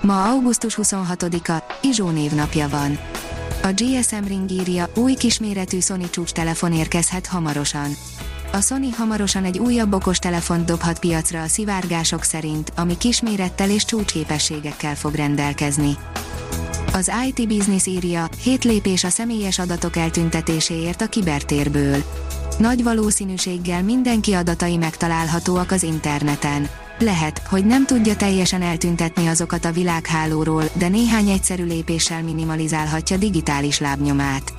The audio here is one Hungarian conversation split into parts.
Ma augusztus 26-a, Izsó névnapja van. A GSM Ring írja, új kisméretű Sony csúcs telefon érkezhet hamarosan. A Sony hamarosan egy újabb okos telefont dobhat piacra a szivárgások szerint, ami kismérettel és csúcsképességekkel fog rendelkezni. Az IT Business írja, hét lépés a személyes adatok eltüntetéséért a kibertérből. Nagy valószínűséggel mindenki adatai megtalálhatóak az interneten. Lehet, hogy nem tudja teljesen eltüntetni azokat a világhálóról, de néhány egyszerű lépéssel minimalizálhatja digitális lábnyomát.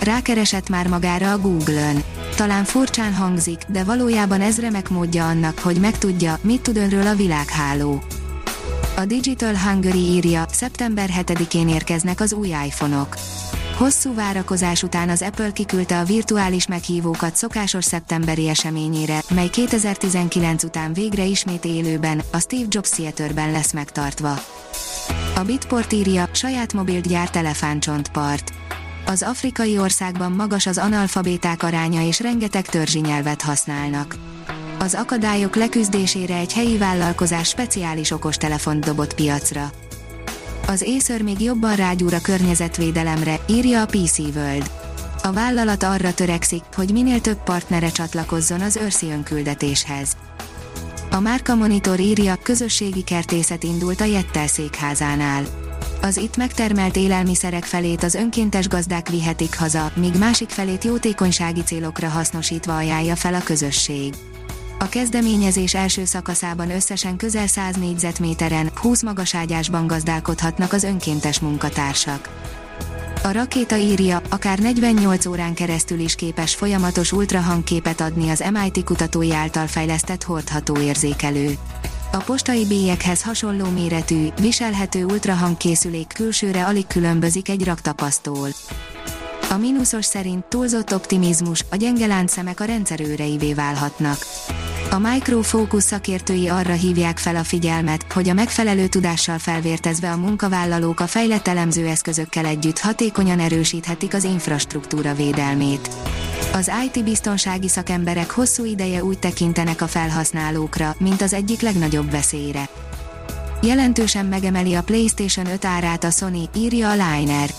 Rákeresett már magára a Google-ön. Talán furcsán hangzik, de valójában ez remek módja annak, hogy megtudja, mit tud önről a világháló. A Digital Hungary írja, szeptember 7-én érkeznek az új iPhone-ok. Hosszú várakozás után az Apple kiküldte a virtuális meghívókat szokásos szeptemberi eseményére, mely 2019 után végre ismét élőben, a Steve Jobs Theaterben lesz megtartva. A Bitport írja, saját mobilt gyárt elefántcsontpart. Az afrikai országban magas az analfabéták aránya és rengeteg törzsi nyelvet használnak. Az akadályok leküzdésére egy helyi vállalkozás speciális okostelefont dobott piacra. Az éször még jobban rágyúr környezetvédelemre, írja a PC World. A vállalat arra törekszik, hogy minél több partnere csatlakozzon az őrszi önküldetéshez. A Márka Monitor írja, közösségi kertészet indult a Jettel székházánál. Az itt megtermelt élelmiszerek felét az önkéntes gazdák vihetik haza, míg másik felét jótékonysági célokra hasznosítva ajánlja fel a közösség. A kezdeményezés első szakaszában összesen közel 100 négyzetméteren, 20 magaságyásban gazdálkodhatnak az önkéntes munkatársak. A rakéta írja, akár 48 órán keresztül is képes folyamatos ultrahangképet adni az MIT kutatói által fejlesztett hordható érzékelő. A postai bélyekhez hasonló méretű, viselhető ultrahangkészülék külsőre alig különbözik egy raktapasztól. A mínuszos szerint túlzott optimizmus, a gyenge láncszemek a rendszerőreivé válhatnak. A Micro Focus szakértői arra hívják fel a figyelmet, hogy a megfelelő tudással felvértezve a munkavállalók a fejlett elemzőeszközökkel együtt hatékonyan erősíthetik az infrastruktúra védelmét. Az IT biztonsági szakemberek hosszú ideje úgy tekintenek a felhasználókra, mint az egyik legnagyobb veszélyre. Jelentősen megemeli a PlayStation 5 árát a Sony, írja a Liner.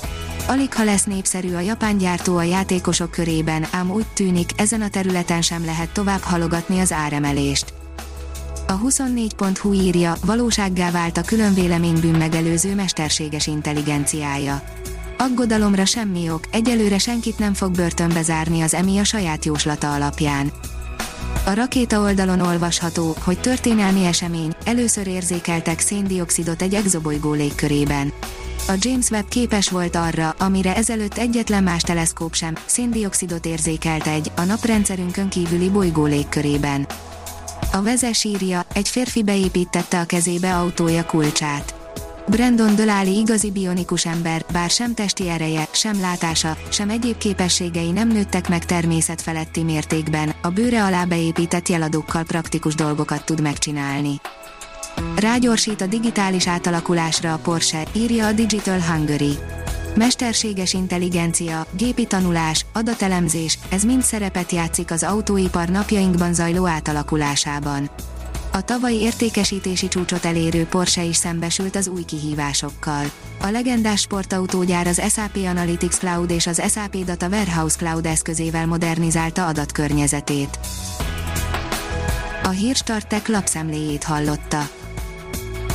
Alig ha lesz népszerű a japán gyártó a játékosok körében, ám úgy tűnik, ezen a területen sem lehet tovább halogatni az áremelést. A 24.hu írja, valósággá vált a különvéleménybűn megelőző mesterséges intelligenciája. Aggodalomra semmi ok, egyelőre senkit nem fog börtönbe zárni az EMI a saját jóslata alapján. A rakéta oldalon olvasható, hogy történelmi esemény, először érzékeltek széndiokszidot egy exobolygó légkörében a James Webb képes volt arra, amire ezelőtt egyetlen más teleszkóp sem, széndiokszidot érzékelt egy, a naprendszerünkön kívüli bolygó légkörében. A vezes írja, egy férfi beépítette a kezébe autója kulcsát. Brandon Döláli igazi bionikus ember, bár sem testi ereje, sem látása, sem egyéb képességei nem nőttek meg természetfeletti mértékben, a bőre alá beépített jeladókkal praktikus dolgokat tud megcsinálni. Rágyorsít a digitális átalakulásra a Porsche, írja a Digital Hungary. Mesterséges intelligencia, gépi tanulás, adatelemzés, ez mind szerepet játszik az autóipar napjainkban zajló átalakulásában. A tavalyi értékesítési csúcsot elérő Porsche is szembesült az új kihívásokkal. A legendás sportautógyár az SAP Analytics Cloud és az SAP Data Warehouse Cloud eszközével modernizálta adatkörnyezetét. A Hírstartek lapszemléjét hallotta.